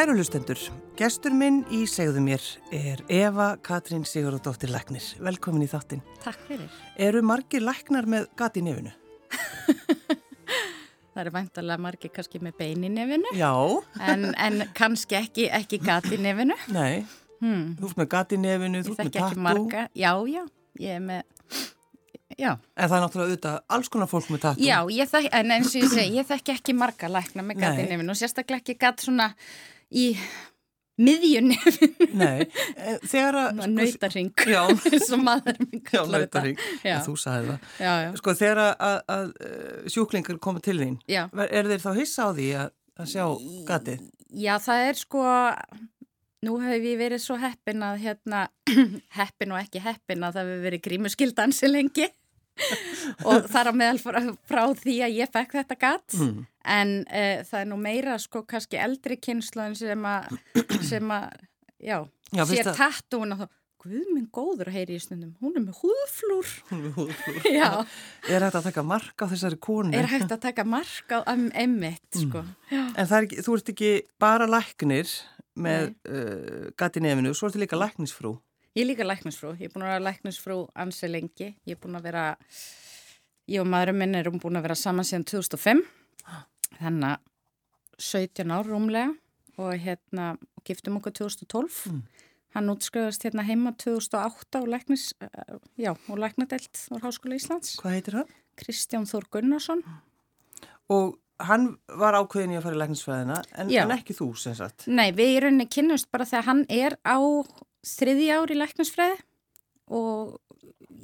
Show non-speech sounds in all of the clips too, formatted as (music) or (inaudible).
Kæru hlustendur, gestur minn í segðu mér er Eva Katrín Sigurðardóttir Læknir. Velkomin í þáttinn. Takk fyrir. Eru margir læknar með gati í nefinu? (laughs) Það eru vantarlega margir kannski með bein í nefinu. Já. En, en kannski ekki, ekki gati í nefinu. Nei, Hmm. þú ert með gati í nefinu, þú ert með tattu. marga. Já, já, ég er með, já. En það er náttúrulega auðvitað alls konar fólk með tattu. Já, ég þekki, en eins og ég segi, ég þekki ekki marga lækna með gati nefinu og sérstaklega ekki gat svona í miðjun nefinu. Nei, en þegar að... Svona Nautaring, Já, (laughs) já, nautaring. Þú sagði það. já, já. Sko, þegar að, að, uh, sjúklingar koma til þín, er þeir þá hissa á því að, að sjá gatið? Já, það er sko, nú hefur við verið svo heppin að hérna, (clears throat) heppin og ekki heppin að það hefur verið grímuskildansi lengi og þar á meðal frá, frá því að ég fekk þetta gatt Mm. en uh, það er nú meira sko kannski eldri kynnslóðin sem að, sér tattúin og þá, guð minn góður að heyri í stundum, hún er með húðflúr, Hún er húðflúr. (laughs) já, Er þetta að taka mark á þessari konu? er hægt að taka mark á um, emmitt, sko, já. En er þú ert ekki bara læknir með uh, gati í nefinu, svo ertu líka læknisfrú. Ég er líka læknisfrú, ég er búin að vera læknisfrú ansi lengi, ég er búin að vera, ég og maðurinn minn erum búin að vera saman síðan 2005, þannig að 17 ár rúmlega og hérna giftum okkur 2012. Mm. Hann útskrifast hérna heima 2008 og læknis, já, og læknadelt á Háskóla Íslands, Hvað heitir það? Kristján Þór Gunnarsson. Og hann var ákveðin í að fara í læknisfræðina, en, en ekki þú, sem sagt. Nei, við rauninni kynnumst bara þegar hann er á þriðja ári læknisfræði og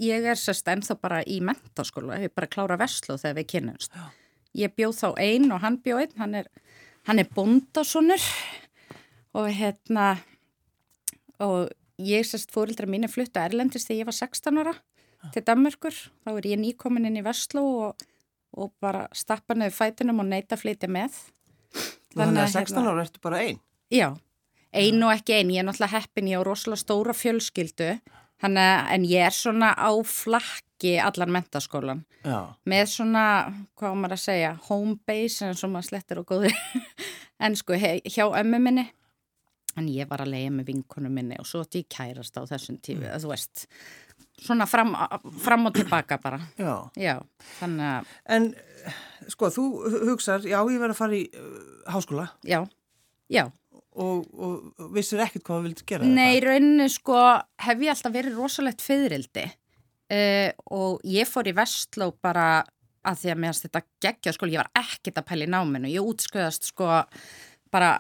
ég er sérst ennþá bara í mentaskóla, ég er bara að klára veslu þegar við kynnumst. Já. Ég bjóð þá einn og hann bjóð einn, hann er, hann er bóndasonur og hérna, og ég sérst fórildra mín er flutta erlendist þegar ég var 16 ára til Danmörkur, þá er ég nýkomin inn í veslu og, og bara stappa neður fætinum og neyta flytja með. Þannig að að 16 hérna- ára ertu bara einn. Já, ein og ekki ein, ég er náttúrulega heppin, ég á rosalega stóra fjölskyldu, hann, en ég er svona á flakki allan mentaskólan, Já. með svona, hvað á maður að segja, home base, en svo maður slettir og góður, (laughs) en sko hjá ömmu minni, en ég var að leiða með vinkonu minni og svo ætti ég kærast á þessum tífi, þú veist, svona fram, fram og tilbaka bara, Já. já, þannig að, En, sko, þú hugsar, já, ég verð að fara í uh, háskóla. Já, já, og, og vissir ekkert hvað þú vilt gera. Nei, rauninni sko hef ég alltaf verið rosalegt fyririldi uh, og ég fór í Vestló bara að því að mér þetta geggja sko, ég var ekkert að pæla í náminu, ég útskjöðast sko bara,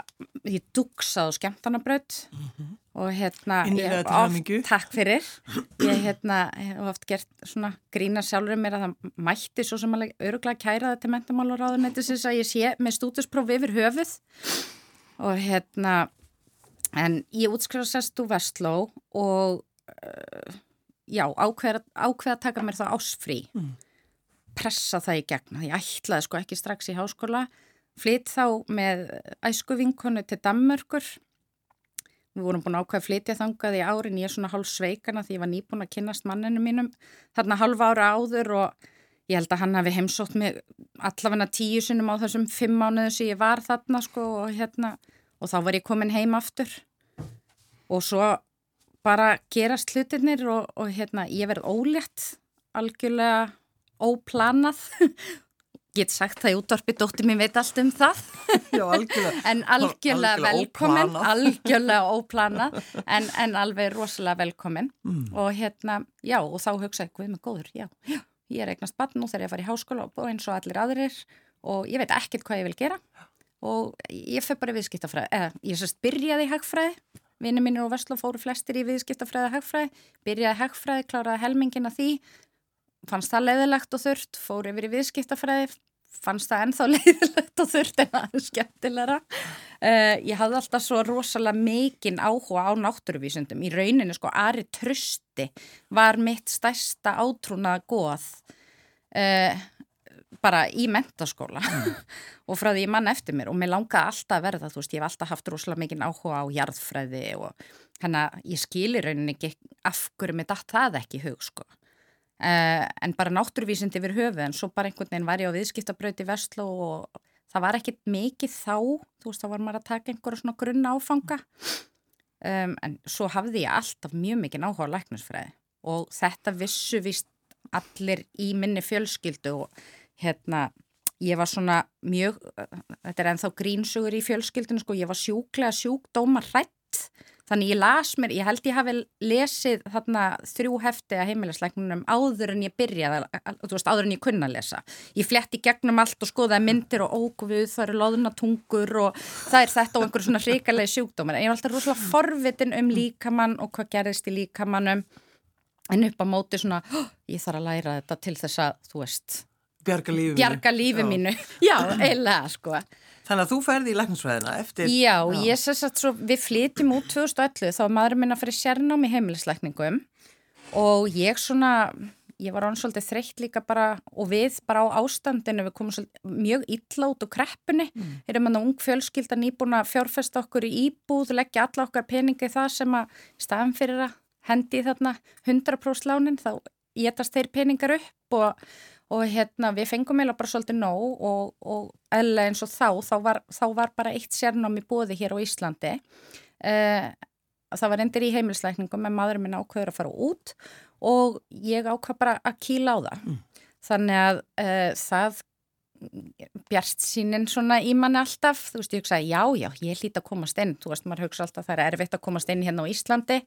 ég dugsað á skemmtanabraut og hérna Mhm. Innilega ég hef hamingju. takk fyrir ég hérna, hef oft gert svona grína sjálfur mér að það mætti svo sem alveg öruglega kæra það til mentamálaráðunetisins að ég sé með stútuspróf yfir höfuð og hérna en ég útskrifast úr Vestló og uh, já, ákveða, að taka mér það ásfrí Mm. pressa það í gegn ég ætlaði sko ekki strax í háskóla. Flytt þá með æsku vinkonu til Danmörkur við vorum búin ákveða að flytja þangað í árin. Ég er svona hálf sveikana því ég var nýbúin að kynnast manninu mínum þarna halva ára áður og ég held að hann hafi heimsótt mig allavegna tíu sinnum á þessum fimm mánuðu sem ég var þarna sko og hérna og þá var ég komin heim aftur og svo bara gerast hlutinir og, og hérna ég verð ólétt algjörlega óplanað (laughs) get sagt það í útvarpi, dóttir mér veit allt um það Já, algjörlega. (laughs) en algjörlega Algjörlega velkomin óplanað. (laughs) algjörlega óplanað en, en alveg rosalega velkomin Mm. og hérna, já, og þá hugsaði hvað með góður, já, já, ég er eignast barn nú þegar ég fara í háskóla og eins og allir aðrir og ég veit ekkert hvað ég vil gera og ég fyrir bara viðskiptafræði eða ég sérst byrjaði í hagfræði. Vinni mínir og Vesla fóru flestir í viðskiptafræði hagfræði, byrjaði hagfræði kláraði helmingin að því. Fannst það leiðilegt og þurft, fór yfir í viðskiptafræði. Fannst það ennþá (laughs) leiðilegt og þurft en það er skemmtilegra. Uh, ég hafði alltaf svo rosalega mikinn áhuga á náttúruvísundum í rauninu sko Ari Trösti var mitt stærsta átrúna goð uh, bara í mentaskóla (laughs) og frá því ég mann eftir mér. Og mér langaði alltaf að verða, þú veist, ég hef alltaf haft rosalega mikinn áhuga á jarðfræði og að ég skilir rauninni ekki af hverju mér datt það ekki í hug, sko. Uh, en bara náttúruvísind yfir höfu en svo bara einhvern veginn var ég á viðskiptabrauti Vestló og það var ekkit mikið þá, þú veist, þá var maður að taka einhverja svona grunna áfanga. Um, en svo hafði ég alltaf mjög mikið náhuga á læknusfræði og þetta vissu vist allir í minni fjölskyldu og hérna ég var svona mjög, þetta er ennþá grínsugur í fjölskyldinu sko, ég var sjúklega sjúkdóma hrætt þannig ég las mér, ég held ég hafi lesið þarna þrjú hefti að heimilisleiknunum áður en ég byrjaði veist, áður en ég kunna lesa. Ég fletti gegnum allt og skoðaði myndir og ógufið, það eru loðunatungur og það er þetta og einhverju svona hrikalegi sjúkdómar. En ég var alltaf rosalega forvitin um líkamann og hvað gerðist í líkamannum en upp á móti svona ég þarf að læra þetta til þess að, þú veist Bjarga lífi mínu. Bjarga lífi Já. mínu, (laughs) já, eiginlega sko. Þannig að þú ferði í læknarsvæðina eftir... Já, já. ég sess að svo, við flytjum út 2011 þá var maðurinn minna fyrir sérnám í heimilisleikningum og ég svona, ég var án svolítið þreytt líka bara og við bara á ástandinu, við komum svolítið mjög illa út úr kreppunni, mm. erum hann að ung fjölskylda nýbúna fjárfesta okkur í íbúð, leggja alla okkar peningi það sem að staðan fyrir að hendi þarna 100% lánin, þá getast þeir peningar upp og og hérna við fengum eða bara svolítið nóg og, og eða eins og þá, þá var, þá var bara eitt sérnámi bóði hér á Íslandi uh, það var endur í heimilslækningum en maðurinn minn ákveður að fara út og ég ákvað bara að kíla á það mm. þannig að uh, það bjarst sínin svona í manni alltaf. Þú veist ég hugsaði já já ég hlýta að komast inn. Þú veist maður hugsa alltaf það er erfitt að komast inn hérna á Íslandi.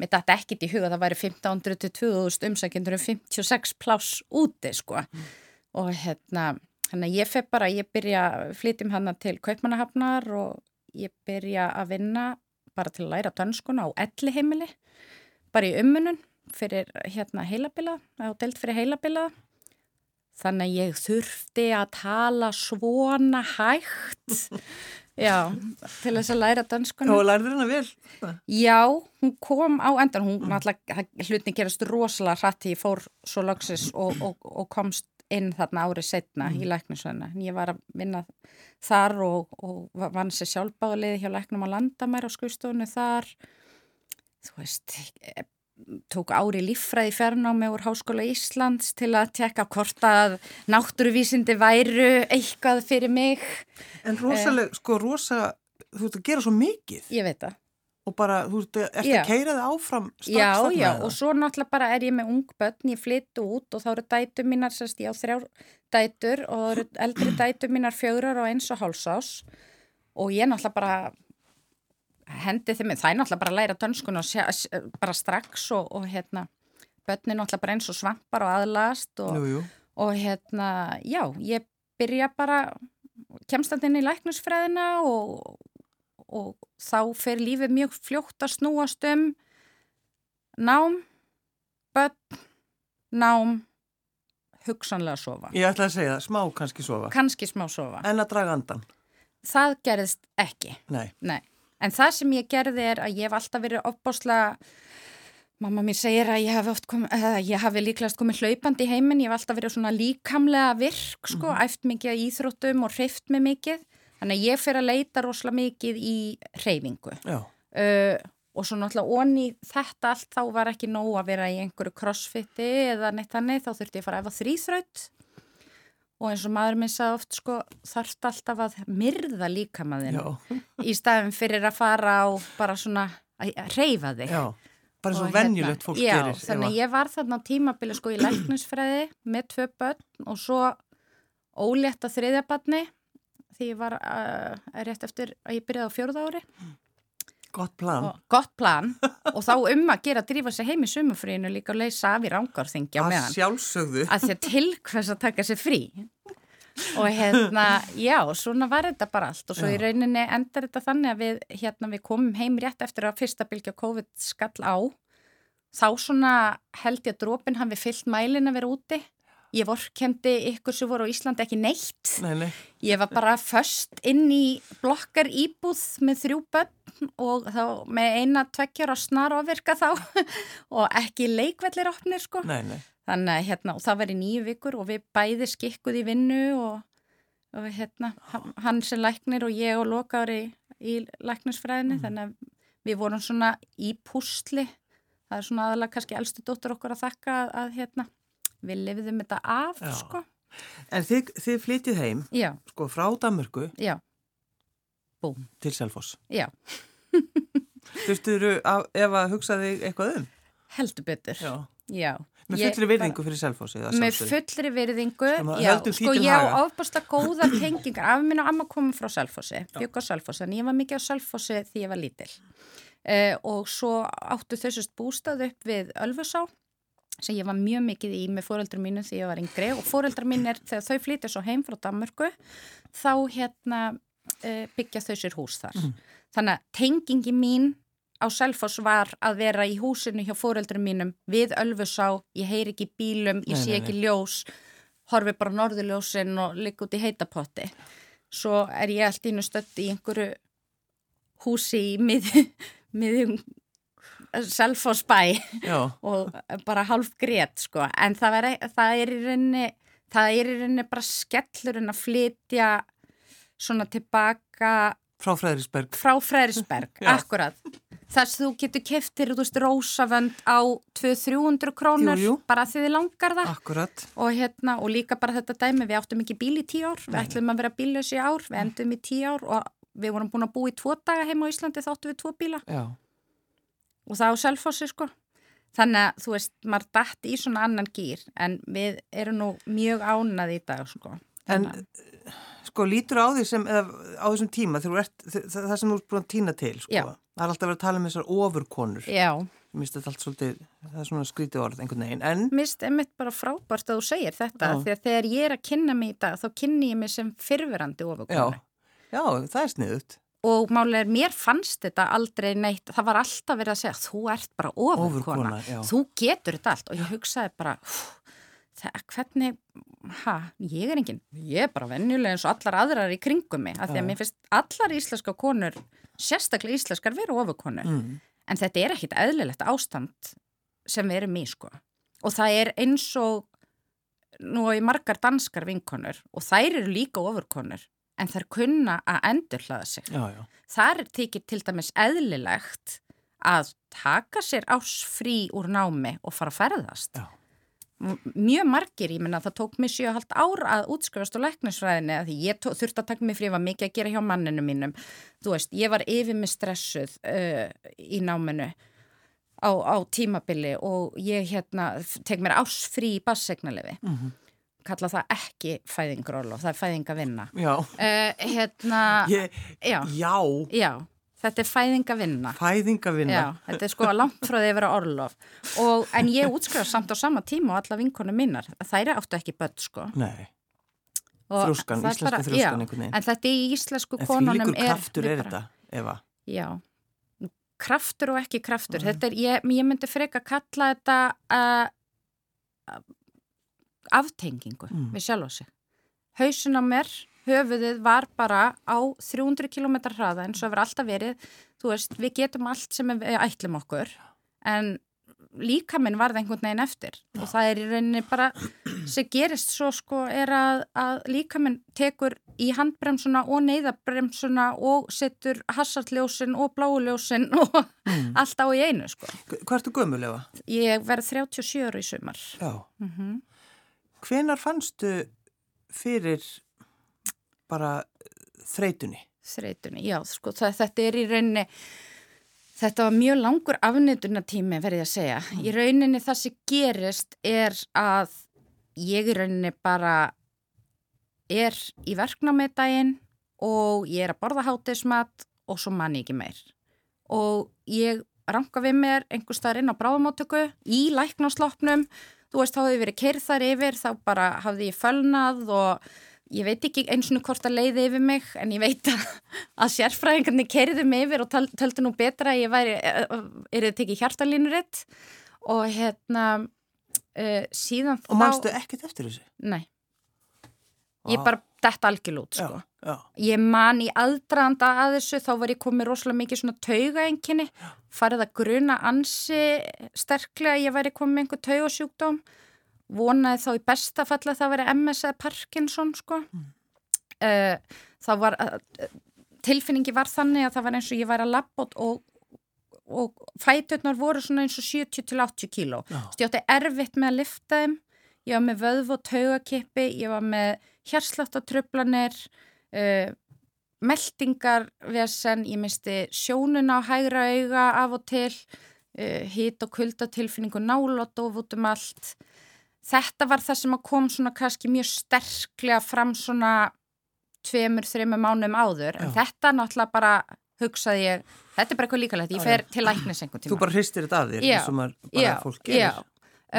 Með þetta ekkit í huga það væri 1500-2000 umsækjendur um 56 pláss úti sko. Mm. og hérna hérna ég fef bara ég byrja flytjum hann til Kaupmannahafnar og ég byrja að vinna bara til að læra dönskuna á elli heimili bara í ummunun fyrir hérna heilabila á delt fyrir heilabila Þannig að ég þurfti að tala svona hægt, (laughs) já, til þess að læra danskuna. Og lærði hennar vel? Já, hún kom á endan, hún mm. alltaf, hlutin gerast rosalega hratti, ég fór svo lagsis og, og, og komst inn þarna árið setna mm. í læknisveina. Ég var að vinna þar og, og vann sér sjálfbáðliði hjá læknum á landamæra á skuðstofunni þar. Þú veist, tók ári líffræði fjarnámi úr Háskóla Íslands til að tekka hvort að náttúruvísindi væru eitthvað fyrir mig. En rosalega, eh, sko rosa, þú ert að gera svo mikið. Ég veit það. Og bara, þú ert að keira þig áfram strax já, þarna? Já, já, og svo náttúrulega bara er ég með ung börn, ég flyttu út og þá eru dætur mínar, sérst ég á þrjár dætur og eru eldri dætur mínar fjögrar og eins og hálsás og ég náttúrulega bara hendi þeim, það er náttúrulega bara að læra dönskun og sjá, bara strax og, og hérna, börnin náttúrulega bara eins og svampar og aðlast og, jú, jú. og hérna, já, ég byrja bara, kemst alltaf inn í læknusfræðina og, og þá fer lífið mjög fljótt að snúast um nám, börn, nám, hugsanlega að sofa. Ég ætla að segja það, smá kannski sofa. Kannski smá sofa. En að draga andan. Það gerðist ekki. Nei. Nei. En það sem ég gerði er að ég hef alltaf verið opbáslega, mamma mér segir að ég hef, kom, hef líklegast komið hlaupandi í heiminn, ég hef alltaf verið svona líkamlega virk, sko, mm -hmm. æft mikið í Íþróttum og hreift mig mikið. Þannig að ég fyrir að leita rosalega mikið í hreyfingu. Uh, og svo náttúrulega onni þetta allt þá var ekki nóg að vera í einhverju crossfiti eða neitt hannig, þá þurfti ég að fara að efa þrýþraut og eins og maður minn sagði oft sko þarft alltaf að myrða líkamaðin (laughs) í staðin fyrir að fara á bara svona að reyfa þig. Já, bara eins og venjulegt fólk já, gerir þannig ég var þarna á tímabili sko í læknusfræði með tvö börn og svo ólétt að þriðja barni því ég var uh, rétt eftir að ég byrjaði á fjörða ári Gott plan. Og, gott plan (laughs) og þá um að gera að drífa sig heim í sumufríinu líka að leysa af í rángarþingja meðan. Að sjálfsögðu. Að því að til hvers að taka sig frí. Og hérna, já, svona var þetta bara allt og svo já. í rauninni endar þetta þannig að við, hérna, við komum heim rétt eftir að fyrsta bylgja COVID skall á. Þá svona held ég að drópin hafi fyllt mælin að vera úti Ég vorkendi ykkur sem voru á Íslandi ekki neitt. Nei, nei. Ég var bara först inn í blokkar íbúð með þrjú bönn og þá með eina tveggjara snar ofirka þá (laughs) og ekki leikvellir opnir sko. Nei, nei. Þannig að hérna, og það var í nýju vikur og við bæði skikkuð í vinnu og, og hérna, hann sem læknir og ég og lokaður í, í læknisfræðinni. Mm. Þannig að við vorum svona í púsli. Það er svona aðalega kannski elstu dóttur okkur að þakka að, að hérna við lifðum þetta af Já. sko En þið, þið flytið heim, Já, sko, frá Danmörku já, búm, til Selfoss. já, (laughs) Þurftur ef að hugsa þig eitthvað um? heldur betur. Já. Já. Með fullri virðingu fyrir Selfossi. eða Með sjálfsögðu. fullri virðingu, já, sko ég á haga. ofbústa góðar tengingar, af minn og amma komum frá Selfossi, bygg á Selfossi, en ég var mikið á Selfossi því ég var lítil. Uh, og svo áttu þessust bústað upp við Ölfusá, sem ég var mjög mikið í með fóreldrar mínu því ég var yngri og fóreldrar mín er, þegar þau flytja svo heim frá Danmörku, þá hérna uh, byggja þau sér hús þar. Þannig að tengingi mín á Selfoss var að vera í húsinu hjá fóreldrum mínum við Ölfusá, ég heyri ekki bílum, ég Nei, sé nei, ekki ljós, horfi bara norðurljósin og ligg út í heitapotti. Svo er ég allt ínu stödd í einhverju húsi í mið, miðjum Selfoss bæ (laughs) og bara hálf grét sko, en það er, það er í rauninni, það er í rauninni bara skellurinn að flytja svona tilbaka frá Fræðrisberg. frá Freðrisberg, (laughs) Já. akkurat þess þú getur keftir, þú veist, rósavönd á 200-300 krónur Jú, jú. bara því þið langar það Akkurat. og, hérna, og líka bara þetta dæmi, við áttum ekki bíl í tíu ár við ætlum að vera bílaus í ár, við endum í tíu ár og við vorum búin að búa í tvo daga heima á Íslandi þá áttum við tvo bíla Já. Og það á selfossi sko þannig að þú veist, maður dætt í svona annan gýr en við erum nú mjög ánað í dag sko En Þannig að- sko lítur á því sem, á þessum tíma þegar þú ert, það, sem þú ert búin að týna til, sko. Já. Það er alltaf verið að tala um þessar ofurkonur. Já, finnst þetta allt svolítið, það er svona skrítið orð einhvern veginn, en mist einmitt bara frábært að þú segir þetta Já. því að þegar ég er að kynna mig í dag þá kynni ég mig sem fyrfirandi já, ofurkonu já, það er sniðut. Og málega mér fannst þetta aldrei neitt, það var alltaf verið að segja þú ert bara ofurkona, Ofurkona, þú getur þetta allt. Og ég hugsaði bara "Hú, það, hvernig, ha, ég er engin ég er bara venjuleg eins og allar aðrar í kringum mig, af því að mér finnst allar íslenska konur, sérstaklega íslenskar vera ofurkonu, Mm. en þetta er ekkit eðlilegt ástand sem við erum í sko. Og það er eins og nú ég margar danskar vinkonur og þær eru líka ofurkonur en þær kunna að endurhlaða sig. Já, já. þar þykir til dæmis eðlilegt að taka sér ás frí úr námi og fara að ferðast. Já. Mjög margir, ég menna það tók mig 7,5 ár að útskrifast á læknisfræðinni að ég tó- þurfti að taka mig frí, var mikið að gera hjá manninu mínum. Þú veist, ég var yfir mig stressuð uh, í náminu á, á tímabili og ég hérna tek mér ás frí í bassegnalefi Mm kalla það ekki fæðingról og það er fæðingavinna Já, uh, hérna, ég, já, já, já þetta er fæðingavinna fæðingavinna. Já, þetta er sko langt frá því að vera orlof. Og, en ég útskrifast samt á sama tíma og alla vinkonu mínar, þær áttu ekki börn sko. Nei, Og þrjóskan, það er íslensku þrjóskan einhvern veginn. En þetta í íslensku En því konunum líkur er kraftur er bara- þetta, Eva. Já, kraftur og ekki kraftur. Þetta er, ég, ég myndi freka kalla þetta uh, aftengingu Mm. við sjálf á sig hausin á mér, höfuðið var bara á 300 km hraða eins og hefur alltaf verið þú veist, við getum allt sem við ætlum okkur en líka minn varð einhvern veginn eftir og það er í rauninni bara sem gerist svo sko er að, að líka minn tekur í handbremsuna og neyðabremsuna og setur hassartljósin og bláuljósin (laughs) og Mm. allt á í einu sko. Hvað ertu gömul, Eva? Ég verð 37 ára í sumar. Já. Mm Hvenar fannstu fyrir bara þreytunni? Þreytunni, já, sko, það, þetta er í rauninni, þetta var mjög langur afnýtunatími, verði ég að segja. Í rauninni það sem gerist er að ég í rauninni bara er í verknámi daginn og ég er að borða hátismat og svo man ég ekki meir. Og ég ranka við mér einhver staðar inn á bráðamáttöku í læknásloppnum, þú veist, þá hefði verið keirð þar yfir, þá bara hafði ég fölnað og ég veit ekki eins og hvort að leiði yfir mig en ég veit að, að sérfræðingarnir keiriðu mig yfir og töl, töldu nú betra að ég væri, er þið tekið hjartalínuritt og hérna uh, síðan Og mannstu ekkert eftir þessu? Nei, ég bara detta algjörlút sko. Já, já. Ég man í aðdraðanda að þessu, þá var ég komið rosalega mikið svona taugaenginni, farið að gruna ansi sterklega að ég væri komið með einhver taugasjúkdóm, vonaði þá í besta falla að það veri MS eða Parkinson sko. Mm. þá var, uh, tilfinningi var þannig að það var eins og ég væri að labba og, og fæturnar voru svona eins og 70 til 80 kíló. Ég átti erfitt með að lifta þeim, ég var með vöðv og taugakippi, ég var með hjarsláttartröflanir, uh, meldingarvesen, ég misti sjónun á hægra auga af og til, uh, hít og kuldatilfinningu nálót og út um allt. Þetta var það sem kom svona kannski mjög sterklega fram svona tveimur, þreimur mánum áður, en Já. þetta náttúrulega bara hugsaði ég, þetta er bara eitthvað líkalegt, ég fer til læknis einhvern tíma. Þú bara hristir þetta af þér eins og maður bara já, fólk gerir. Já,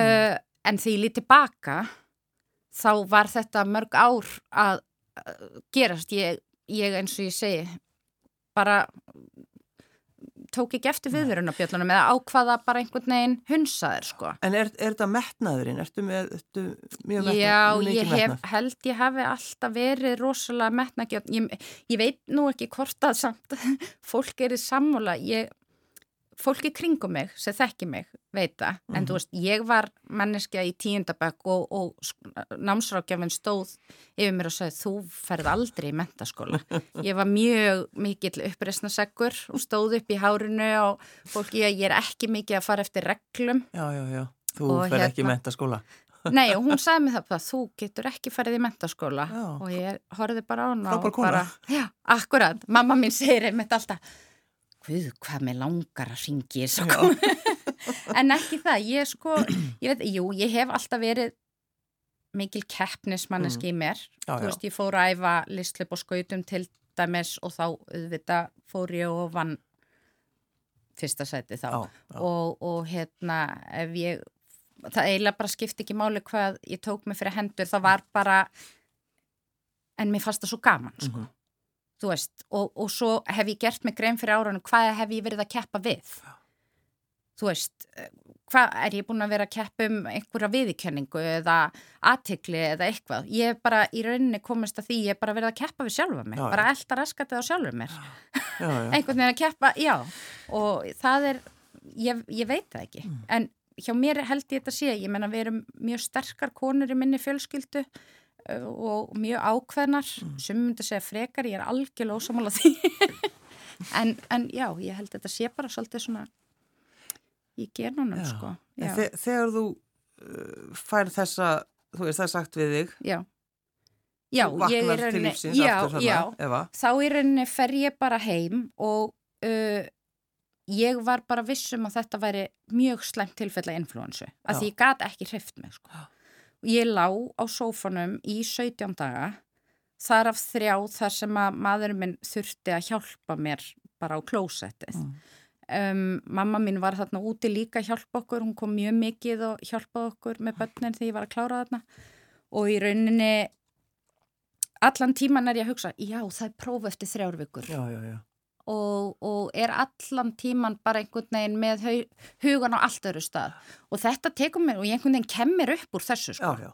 uh, en því ég lítið tilbaka þá var þetta mörg ár að gerast. Ég, ég eins og ég segi, bara tók ekki eftir viðvörunabjöllunum eða ákvaða bara einhvern veginn hunsaðir sko. En er, er þetta metnaðurinn? Ertu með, ertu mjög metnað? Já, ég hef, held ég hafi alltaf verið rosalega metnagjöld. Ég, ég veit nú ekki hvort að samt (laughs) fólk er í sammála. Ég, fólki kringum mig sem þekki mig veit það. En Mhm. þú veist, ég var manneskja í tíundabökk og, og námsrákjafinn stóð yfir mér og sagði þú ferð aldrei í mentaskóla. (laughs) Ég var mjög mikill uppreisnaseggur og stóð upp í hárinu og fólki, ég, ég er ekki mikið að fara eftir reglum. Já, já, já. Þú Og fer ekki í hérna- mentaskóla. (laughs) Nei, og hún (laughs) sagði mér það þú getur ekki farið í mentaskóla Já. og ég horfði bara á hana Frábær og kona. bara, já, akkurat, mamma mín segir einmitt alltaf, Guð, hvað með langar að ringi sko. (laughs) en ekki það, ég sko, ég veit, jú, ég hef alltaf verið mikil keppnismanneski í mér, Mm. Já, þú já. veist, ég fór að æfa listlip og skautum til dæmis og þá, auðvitað, fór ég og vann fyrsta sæti þá Já, já. og, og hérna ef ég það eiginlega bara skipti ekki máli hvað ég tók mig fyrir hendur, það var bara en mér fannst það svo gaman sko. Mhm. Þú veist, og, og svo hef ég gert mig grein fyrir árunum, hvað hef ég verið að keppa við? Þú veist eh, hvað er ég búin að vera að keppa um einhverja viðikenningu eða aðtikli eða eitthvað, ég hef bara í rauninni komist að því, ég hef bara verið að keppa við sjálfa mig, Já, bara elda raskatið á sjálfur mér. (laughs) Já, já. einhvern veginn að keppa, já. Og það er, ég, ég veit það ekki. Mm. en hjá mér held ég þetta sé ég menna við erum mjög sterkar konur í minni fjölskyldu og mjög ákveðnar Mm. sem myndi segja frekar, ég er algjörlega ósamála því (laughs) en, en já, ég held þetta sé bara svolítið svona í genunum Já. sko já, þe þegar þú uh, fær þessa, þú veist það er sagt við þig, já, já ég er rauninni- já, aftur já, Eva. þá í rauninni fer ég bara heim og uh, ég var bara vissum að þetta væri mjög slæmt tilfella influensu Já. að því ég gat ekki hreift mig sko. Ég lá á sófanum í 17 daga þar af þrjá þar sem að maðurinn minn þurfti að hjálpa mér bara á klósettið Mm. um, mamma mín var þarna úti líka að hjálpa okkur, hún kom mjög mikið og hjálpaði okkur með börnin þegar ég var að klára þarna og í rauninni allan tíman er ég að hugsa já það er próf eftir þrjár vikur Já, já, já. Og, og er allan tíman bara einhvern veginn með hugan á allt öðru stað og þetta tekur mér og ég einhvern veginn kemmir upp úr þessu Já, sko. já.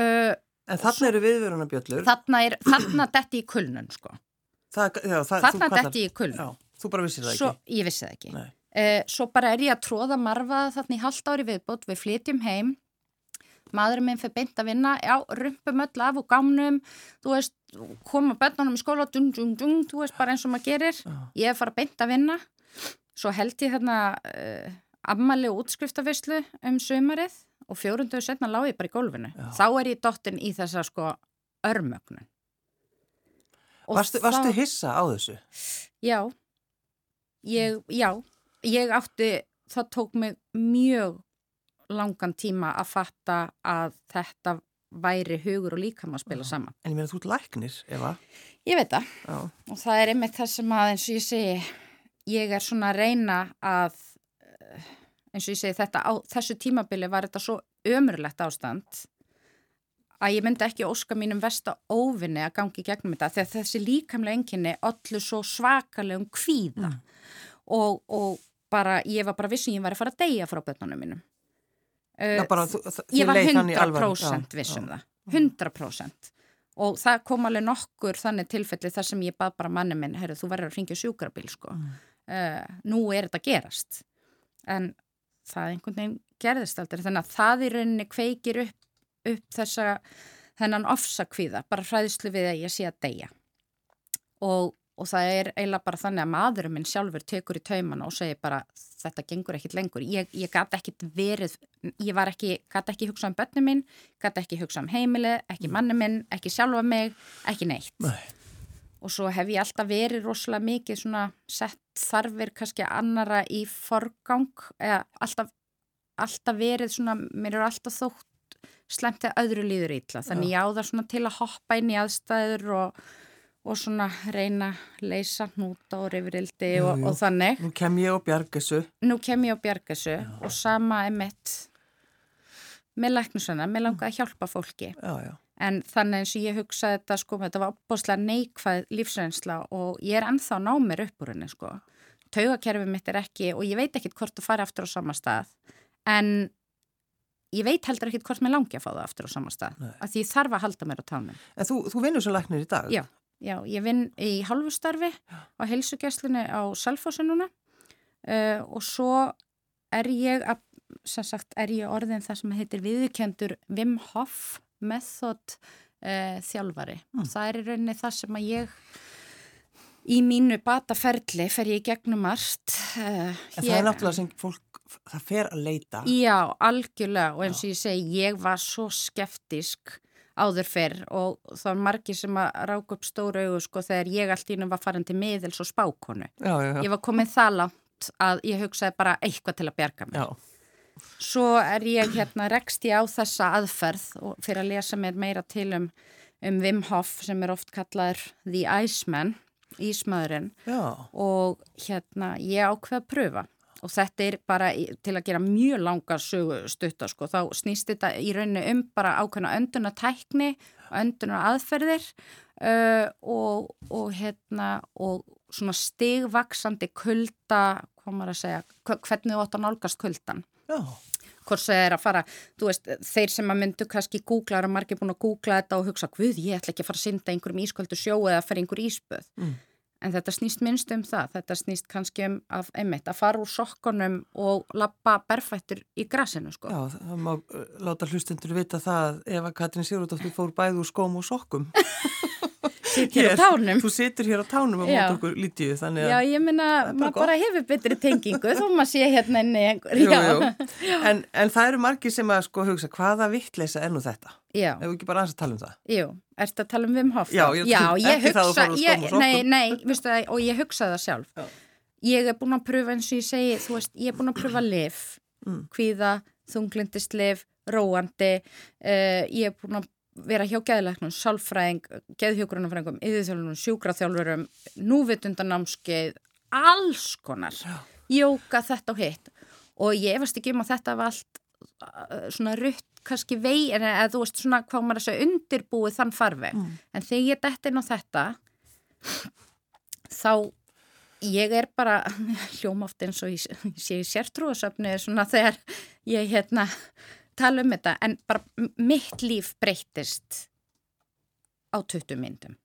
uh, En þarna eru viðverunarbjöllur. þarna, er, þarna detti í kulnun sko. Það, já, það, þarna kallar- detti í kulnun Já, þú bara vissir það svo, ekki. ég vissi það ekki uh, svo bara er ég að tróða marfa þarna í halvt ári viðbót, við flytjum heim maðurinn minn fyrir beint að vinna já, rumpum öll af og gámnum þú veist, koma börnunum í skóla dung, dung, dung, þú veist, bara eins og maður gerir. Ég er fara beint að vinna. Svo held ég þarna uh, ammali og útskriftavislu um sömarið og fjórunduðu setna lág ég bara í gólfinu. Já. þá er ég dottin í þessa sko örmögnun. Varstu, varstu hissa á þessu? Já, ég, já, ég átti, það tók mig mjög langan tíma að fatta að þetta væri hugur og líkam að spila saman. En ég meina þú ert læknir, Eva. Ég veit það og það er einmitt það sem að eins og ég segi, ég er svona að reyna að, eh, eins og ég segi þetta, á þessu tímabili var þetta svo ömurlegt ástand að ég myndi ekki óska mínum vesta óvinni að gangi gegnum þetta þegar þessi líkamlega enginni öllu svo svakalegum kvíða og, og bara, ég var bara vissum ég var að fara að deyja frá börnunum mínum. Já, Uh, bara, ég var þér leið þannig í alvöru. 100% Já, viss um já. það 100% og það kom alveg nokkur þannig tilfelli þar sem ég bað bara manni minn heyrðu, þú verður að ringja sjúkrabíl sko. Mm. uh, nú er þetta gerast en það einhvern veginn gerðist aldrei þannig að það í rauninni kveikir upp, upp þessa þennan ofsakvíða, bara hræðslu við að ég sé að deyja og, og það er eiginlega bara þannig að maðurinn minn sjálfur tekur í taumana og segir bara þetta gengur ekkit lengur. Ég, ég gæti ekkit verið, ég var ekki, gæti ekki hugsað um börnum minn, gæti ekki hugsað um heimili, ekki manni minn, ekki sjálfa mig, ekki neitt. Nei. Og svo hef ég alltaf verið rosalega mikið svona sett þarfir kannski annara í forgang, eða alltaf, alltaf verið svona, mér eru alltaf þótt slemt eða öðru líður ítla. Þannig ég á það svona til að hoppa inn í aðstæður og og svona reyna að leysa hnúta og reyfrildi og, og þannig. Nú kem ég og bjargessu. Nú kem ég og bjargessu og sama er mitt með læknusana, með langa að hjálpa fólki. Já, já. En þannig eins og ég hugsaði þetta sko, þetta var opbóslega neikvæð lífsreynsla og ég er ennþá ná mér upp úr henni sko. Taugakerfið mitt er ekki og ég veit ekkit hvort það fari aftur á sama stað en ég veit heldur ekkit hvort mér langi að fá það aftur á sama stað. Nei. Að því ég þarf að halda mér á tánum. En þú, þú vinnur svo læknir í dag? Já. Já, ég vinn í halvustarfi á heilsugjastlunni á Salfossu núna uh, og svo er ég, að, sem sagt, er ég orðin það sem heitir viðkendur Wim Hof method uh, þjálfari. Mm. Það er í rauninni það sem að ég í mínu bataferli fer ég gegnum margt. Uh, það er náttúrulega sem fólk, það fer að leita. Já, algjörlega og eins og ég segi, ég var svo skeftisk áður fyrr og það var margi sem að ráka upp stóru auðu sko þegar ég allt ínum var farin til miðils og spákonu. Já, já, já. Ég var komið það langt að ég hugsaði bara eitthvað til að bjarga mér. Svo er ég hérna rekst ég á þessa aðferð og fyrir að lesa mér meira til um, um Wim Hof sem er oft kallaður The Iceman, Ísmaðurinn og hérna ég ákveða að pröfa og þetta er bara til að gera mjög langa sögustutta sko, þá snýst þetta í rauninu um bara ákveðna öndunatækni, önduna aðferðir uh, og, og hérna og svona stigvaksandi kulda, hvað maður að segja, hvernig þú átt að nálgast kuldan. Já. Hvort það er að fara, veist, þeir sem að myndu kannski googla, eru margir búin að googla þetta og hugsa, hvud, ég ætla ekki að fara að synda einhverjum ísköldu sjó eða að fara einhver íspöð. Mm. En þetta snýst minnst um það, þetta snýst kannski um að, einmitt, að fara úr sokkonum og lappa berfættur í grasinu sko. Já, það má uh, láta hlustundur vita það ef að Katrin Sigurðardóttir fór bæð úr skóm og sokkum. (laughs) Sitt hér á tánum. Þú situr hér á tánum á mót okkur lítiðu, þannig að... Já, ég minna, maður bara hefur betri tengingu þó maður sé hérna enni einhver. Jú, jú, en, en það eru margi sem að sko hugsa, hvaða vittleisa er nú þetta? Já. Ef við ekki bara aðeins að tala um það. Jú, erstu að tala um Wim Hof? Já, ég, Já, ég hugsa, ég, nei, nei, vistu það, og ég hugsa það sjálf. Já. Ég er búin að pröfa eins og ég segi, þú veist, ég er búin að pröfa liv, mm. kvíða, þunglindist liv, róandi, uh, ég er búin að vera hjá geðleiknum, sálfræðing, geðhjókurunafræðingum, yðurþjálfunum, sjúkraþjálfurum, núvitundanámskeið, alls konar, jóka þetta og hitt. Og ég efast ekki um að þetta var allt uh, svona rutt kannski vei, en eða þú veist svona hvað maður að segja undirbúið þann farveg, mm. en þegar ég dætt inn á þetta, þá ég er bara (laughs) hljómaft eins og ég sé sértrúasöfni svona þegar ég hérna tala um þetta en bara mitt líf breytist á 20 myndum.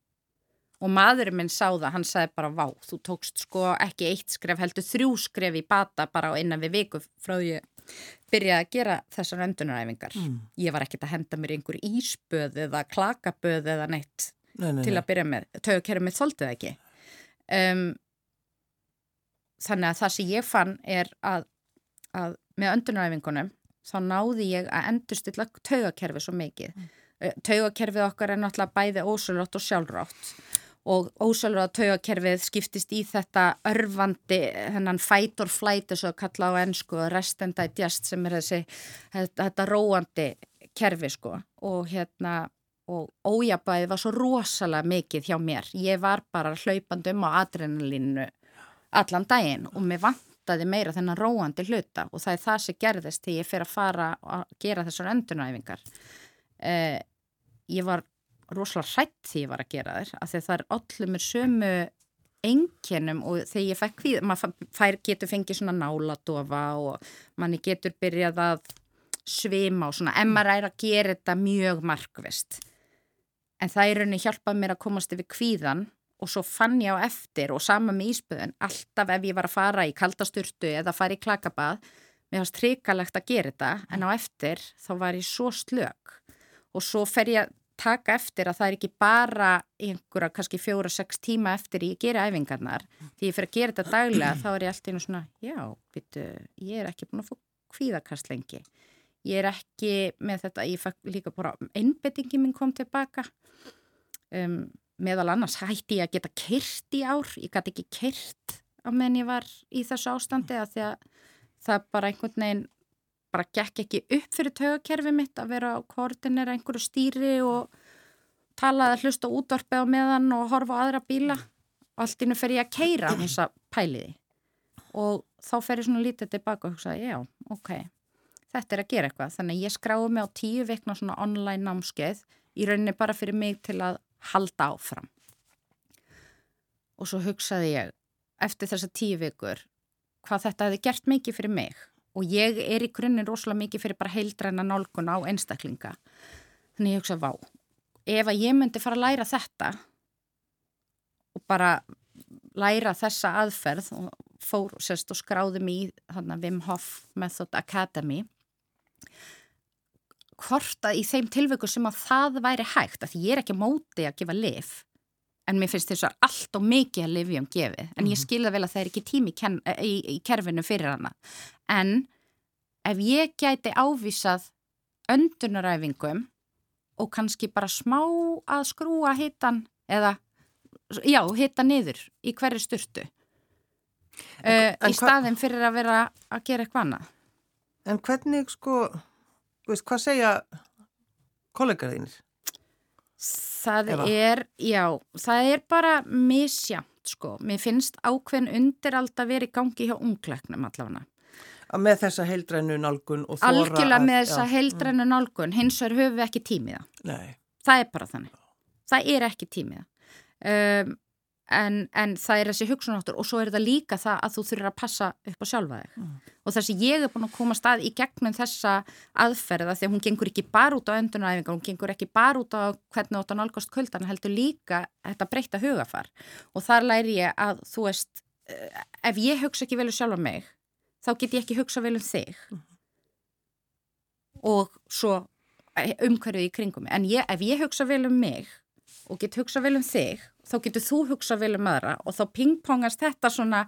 Og maðurinn minn sá það, hann sagði bara vá, þú tókst sko ekki eitt skref heldur þrjú skref í bata bara á innan við viku frá því að byrja að gera þessar öndunaræfingar. Mm. ég var ekkert að henda mér einhver íspöð eða klakaböð eða neitt nei, nei, til að byrja með, tögkerfið mitt þóldið ekki. Um, þannig að það sem ég fann er að, að með öndunaræfingunum þá náði ég að endurstilla taugakerfi svo mikið. Mm. Eh, taugakerfið okkar er náttúrulega bæði ósölrátt og sjálfrátt og ósölrátt taugakerfið skiptist í þetta örfandi, hennan fight or flight þess að kalla á ennsku og rest and digest sem er þessi þetta, þetta róandi kerfi sko og hérna og ójabæði var svo rosalega mikið hjá mér. Ég var bara hlaupand um á adrenalínu allan daginn og mér vant vantaði meira þennan róandi hluta og það er það sem gerðist þegar ég fer að fara að gera þessar öndunæfingar. Eh, ég var rosalega hrætt því ég var að gera þér af því það er allir með sömu enginum og þegar ég fekk við, maður fær, getur fengið svona náladofa og manni getur byrjað að svima og svona, maður er að gera þetta mjög markvist. En það er rauninni hjálpað mér að komast yfir kvíðan og svo fann ég á eftir og sama með íspöðun alltaf ef ég var að fara í kaldasturtu eða fara í klakabað mér fannst trikalegt að gera þetta en á eftir þá var ég svo slög og svo fer ég taka eftir að það er ekki bara einhverja kannski fjóra-sex tíma eftir ég gera æfingarnar. Því ég fyrir að gera þetta daglega þá er ég alltaf einu svona, já, bitu, ég er ekki búin að fá kvíðakast lengi. Ég er ekki með þetta, ég fæk líka bara einbettingi minn kom tilbaka. Um, meðal annars hætti ég að geta kyrt í ár. Ég gæti ekki kyrt á menn ég var í þessu ástandi að því að það bara einhvern veginn bara gekk ekki upp fyrir tögakerfi mitt að vera á koordinera einhverju stýri og talaði að hlusta útvarpið á meðan og horfa á aðra bíla. Allt innu fer ég að keira á þessa pæliði. Og þá fer ég svona lítið tilbaka og hugsa já, ok, þetta er að gera eitthvað. Þannig að ég skráði mig á tíu vikna svona online námskeið í rauninni bara fyrir mig til að halda áfram og svo hugsaði ég eftir þessa tíu vikur hvað þetta hefði gert mikið fyrir mig og ég er í grunninn rosalega mikið fyrir bara heildræna nálgun á einstaklinga. Þannig ég hugsa, vá, ef að ég myndi fara að læra þetta og bara læra þessa aðferð og fór sérst, og skráði mig í Wim Hof Method Academy hvort að í þeim tilvöku sem að það væri hægt, að ég er ekki móti að gefa lif en mér finnst þess að allt og mikið að lifjum gefið, en mm -hmm. ég mhm. skilða vel að það er ekki tími í, í, í kerfinu fyrir hana en ef ég gæti ávísað öndunaræfingum og kannski bara smá að skrúa hitan eða, já, hita niður í hverju styrtu uh, í staðin fyrir að vera að gera eitthvað annað En hvernig sko, veist, hvað segja kollegar þínir? Það Eva. er, já, það er bara misjamt sko. Mér finnst ákveðin undir alltaf verið gangi hjá ungleiknum allavega. Með þessa heildrænu nálgun og þóra... Algjörlega með þessa já. heildrænu nálgun, hins vegar höfum við ekki tímiða. Nei. Það er bara þannig. Það er ekki tímiða. Um, en, en það er þessi hugsunáttur og svo er þetta líka það að þú þurfir að passa upp á sjálfa þig mm. og þessi ég er búin að koma stað í gegnum þessa aðferða því að hún gengur ekki bara út á öndunaræfingar, hún gengur ekki bara út á hvernig átt að nálgast kvöldan heldur líka þetta breyta hugafar og þar læri ég að þú veist eh, ef ég hugsa ekki vel um sjálfa mig þá get ég ekki hugsa vel um þig mm. og svo eh, umhverfið í kringum en ég, ef ég hugsa vel um mig og get hugsa vel um þig þá getur þú hugsa vel um aðra og þá pingpongast þetta svona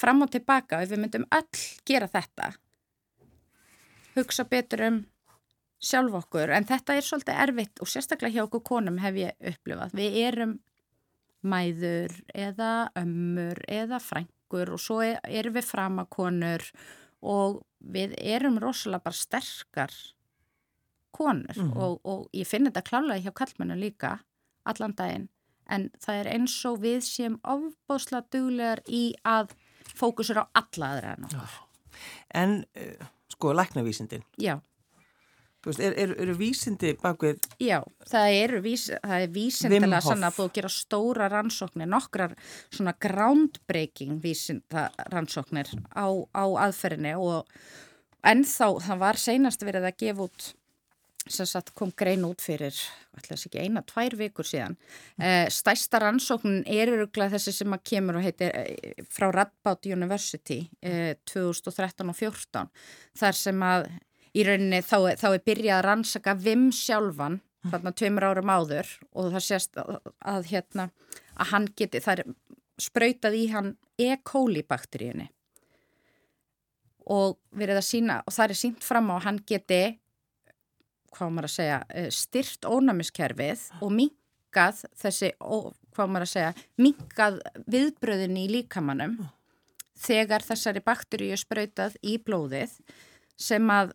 fram og tilbaka ef við myndum öll gera þetta. Hugsa betur um sjálf okkur en þetta er svolítið erfitt og sérstaklega hjá okkur konum hef ég upplifað. Við erum mæður eða ömmur eða frængur og svo erum við framakonur og við erum rosalega bara sterkar konur mm. og, og ég finn þetta klálega hjá kallmennu líka allan daginn en það er eins og við sem ofbásla duglegar í að fókusur á alla aðra en okkur. En uh, sko, læknavísindin? Já. Þú veist, eru er, er vísindi bakvið? Já, það eru vís, er vísindilega sann að þú gera stóra rannsóknir, nokkrar svona groundbreaking vísinda rannsóknir á, á aðferðinni og ennþá það var seinast verið að gefa út sem sagt kom grein út fyrir alltaf ekki eina, tvær vikur síðan uh, stæsta rannsóknin er öruglega þessi sem að kemur og heitir uh, frá Radboud University uh, 2013 og 2014 þar sem að í rauninni þá, þá er byrjað að rannsaka vim sjálfan þarna tveimur árum áður og það sést að, að hérna að hann geti, það er sprautað í hann E. coli bakteríunni og verið að sína og það er sínt fram á að hann geti hvað maður að segja, eh, styrt ónæmiskerfið og minkað þessi, hvað maður að segja, minkað viðbröðin í líkamannum þegar þessari bakteríu sprautað í blóðið sem að,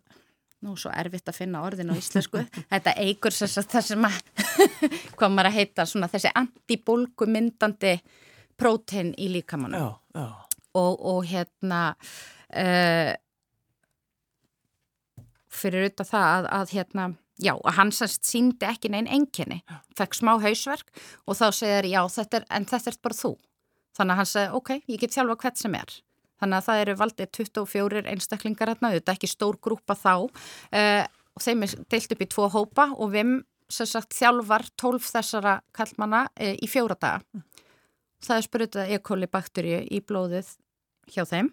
nú svo erfitt að finna orðin á (laughs) íslensku, þetta eigur það sem að, (laughs) hvað maður að heita, svona þessi antibólgu myndandi prótein í líkamannum. Og, og hérna, uh, fyrir auðvitað það að, að hérna, já, að hann sannst síndi ekki neinn enginni, fekk smá hausverk og þá segir já, þetta er, en þetta er bara þú. Þannig að hann segi, ok, ég get þjálfa hvert sem er. Þannig að það eru valdið 24 einstaklingar hérna, þetta er ekki stór grúpa þá uh, og þeim er deilt upp í tvo hópa og við sagt þjálfar 12 þessara kallmana uh, í fjóra daga. Það er spurutað E. coli bakteríu í blóðið hjá þeim,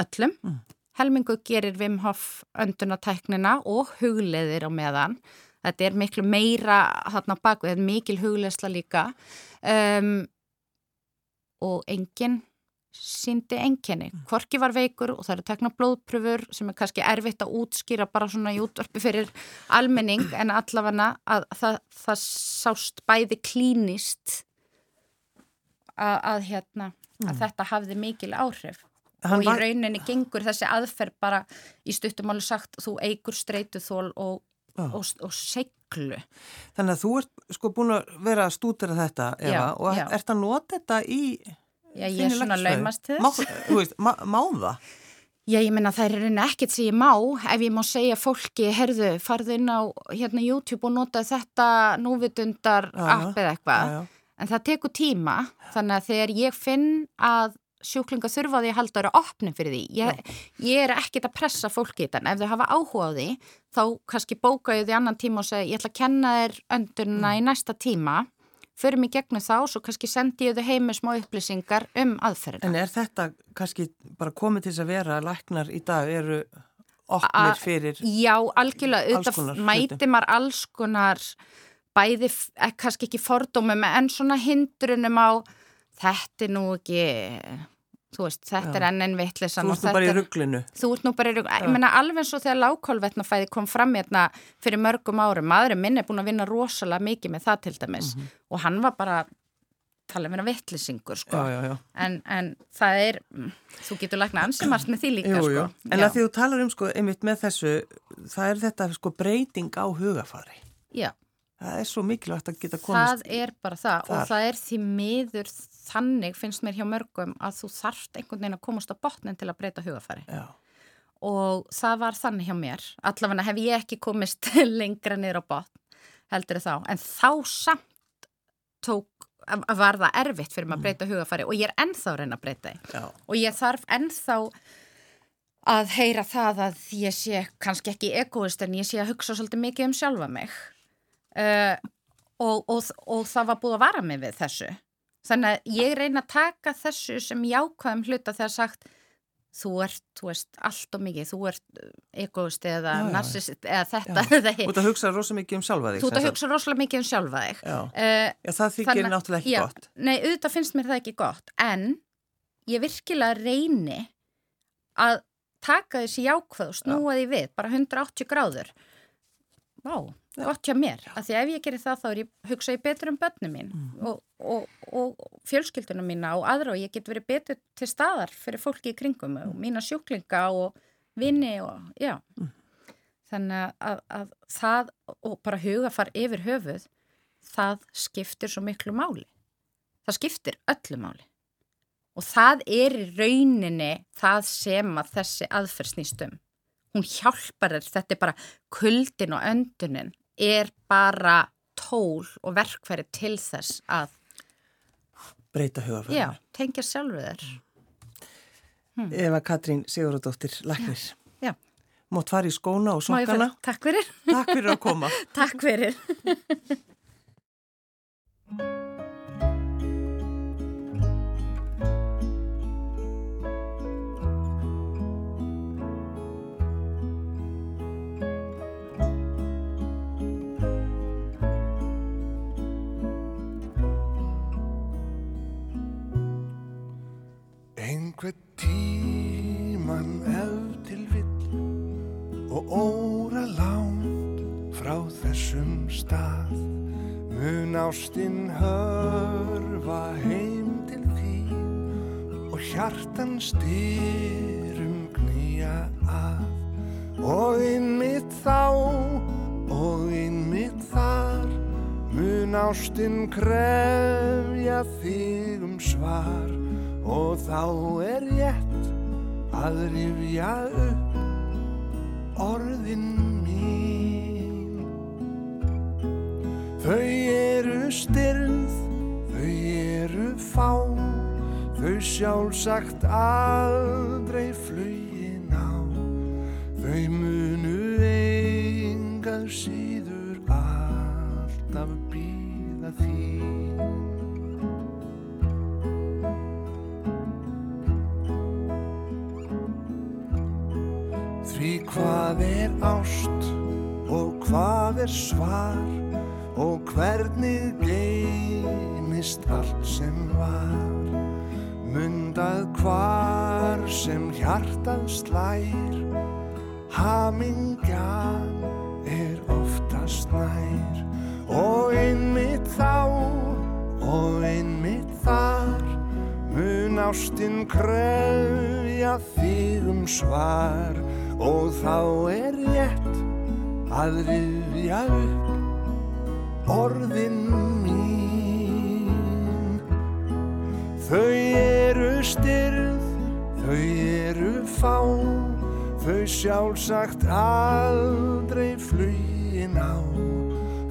öllum. Mm. Helmingu gerir Wim Hof öndunatæknina og hugleðir á meðan. þetta er miklu meira þarna baku, þetta er mikil hugleisla líka um, og enginn síndi enginni, hvorki var veikur og það eru tekna blóðpröfur sem er kannski erfitt að útskýra bara svona í útvarpi fyrir almenning (clears throat) en allavega að það, það sást bæði klínist að, að hérna að mm. þetta hafði mikil áhrif Hann og í rauninni gengur þessi aðferð bara í stuttumálu sagt þú eigur streytuþól og, og, og, seglu. Þannig að þú ert sko búin að vera að stúdera þetta Eva, já, og já. ert að nota þetta í Já, ég er svona laumast til þess. Má, má, það? Já, ég menna það er reyna ekkert sem ég má ef ég má segja fólki, herðu, farðu inn á hérna YouTube og nota þetta núvitundar app eða eitthvað. En það tekur tíma, þannig að þegar ég finn að sjúklinga þurfa því að halda vera opnum fyrir því. Ég, ég er ekkit að pressa fólki í þann. Ef þau hafa áhuga á því, þá kannski bóka ég því annan tíma og segja ég ætla að kenna þér öndurna mm. í næsta tíma, förum í gegnum þá, svo kannski sendi ég þau heim með smá upplýsingar um aðferðina. En er þetta kannski bara komið til að vera að læknar í dag eru opnir fyrir Já, algjörlega, auðvitað mæti maður alls konar bæði, eh, kannski ekki fordómum, en svona hindrunum á þetta er nú ekki þú veist, þetta Já. er enn enn vittlisann Þú ert nú bara í rugglinu Þú ert nú bara í rugglinu, ég menna alveg eins og þegar lágkólvetnafæði kom fram hérna fyrir mörgum árum, maðurinn minn er búin að vinna rosalega mikið með það til dæmis. Mm -hmm. og hann var bara tala um hérna vittlisingur sko en, en það er þú getur lækna ansimast með því líka jú, jú. sko. En að því þú talar um sko, einmitt með þessu það er þetta sko breyting á hugafari Já Það er svo mikilvægt að geta komist Það er bara það þar. og það er því miður þannig finnst mér hjá mörgum að þú þarft einhvern veginn að komast á botnin til að breyta hugafæri Já. og það var þannig hjá mér allavega hef ég ekki komist (laughs) lengra niður á botn heldur þá en þá samt tók var það erfitt fyrir maður að mm. breyta hugafæri og ég er ennþá að reyna að breyta Já. og ég þarf ennþá að heyra það að ég sé kannski ekki egoist en ég sé að hugsa svolítið mikið um sjálfa mig uh, og, og, og það var búið að vara mig við þessu. Þannig að ég reyna að taka þessu sem jákvæðum hluta þegar sagt þú ert, þú veist, allt og mikið þú ert uh, egoist eða já, narsist eða þetta Þú ert að hugsa rosalega mikið um sjálfa þig Þú ert að hugsa rosalega mikið um sjálfa þig. Já, uh, já það þykir þannig, náttúrulega ekki já, gott. Nei, auðvitað finnst mér það ekki gott en ég virkilega reyni að taka þessi jákvæð og snúa því við bara 180 gráður Vá, gott hjá mér, af því ef ég gerir það þá ég, hugsa ég betur um börnum mín mm. og, og, og fjölskyldunum mína og aðra og ég get verið betur til staðar fyrir fólki í kringum og mm. mína sjúklinga og vini og já mm. þannig að, að það og bara huga far yfir höfuð það skiptir svo miklu máli það skiptir öllu máli og það er í rauninni það sem að þessi aðferðsnýstum hún hjálpar þér, þetta er bara kuldin og öndunin er bara tól og verkfæri til þess að breyta hugafræðinu. Já, tengja sjálfur þér. Hmm. Eva Katrín Sigurðardóttir, Læknir. Já. Mótt fara í skóna og sokkana. Takk fyrir. Takk fyrir að koma. (laughs) Takk fyrir. (laughs) ástinn hörfa heim til því og hjartan styrum knýja að og innmitt þá og innmitt þar mun ástinn krefja þig um svar. Og þá er rétt að rifja upp orðin sjálfsagt aldrei flögin á. Þau munu engað síður alltaf býða því Því hvað er ást og hvað er svar og hvernig geymist allt sem var mundað hvar sem hjartað slær hamingjan er oftast nær. Og einmitt þá og einmitt þar mun ástinn kröfja þig um svar. Og þá er rétt að rifja upp orðin mín. Þau eru styrð þau eru fá. Þau sjálfsagt aldrei flugin á.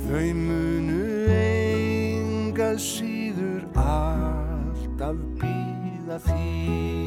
Þau munu engað síður alltaf býða þín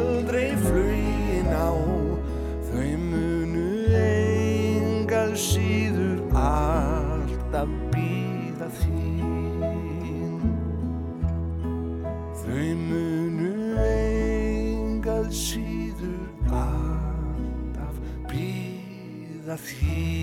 síður alltaf býða þín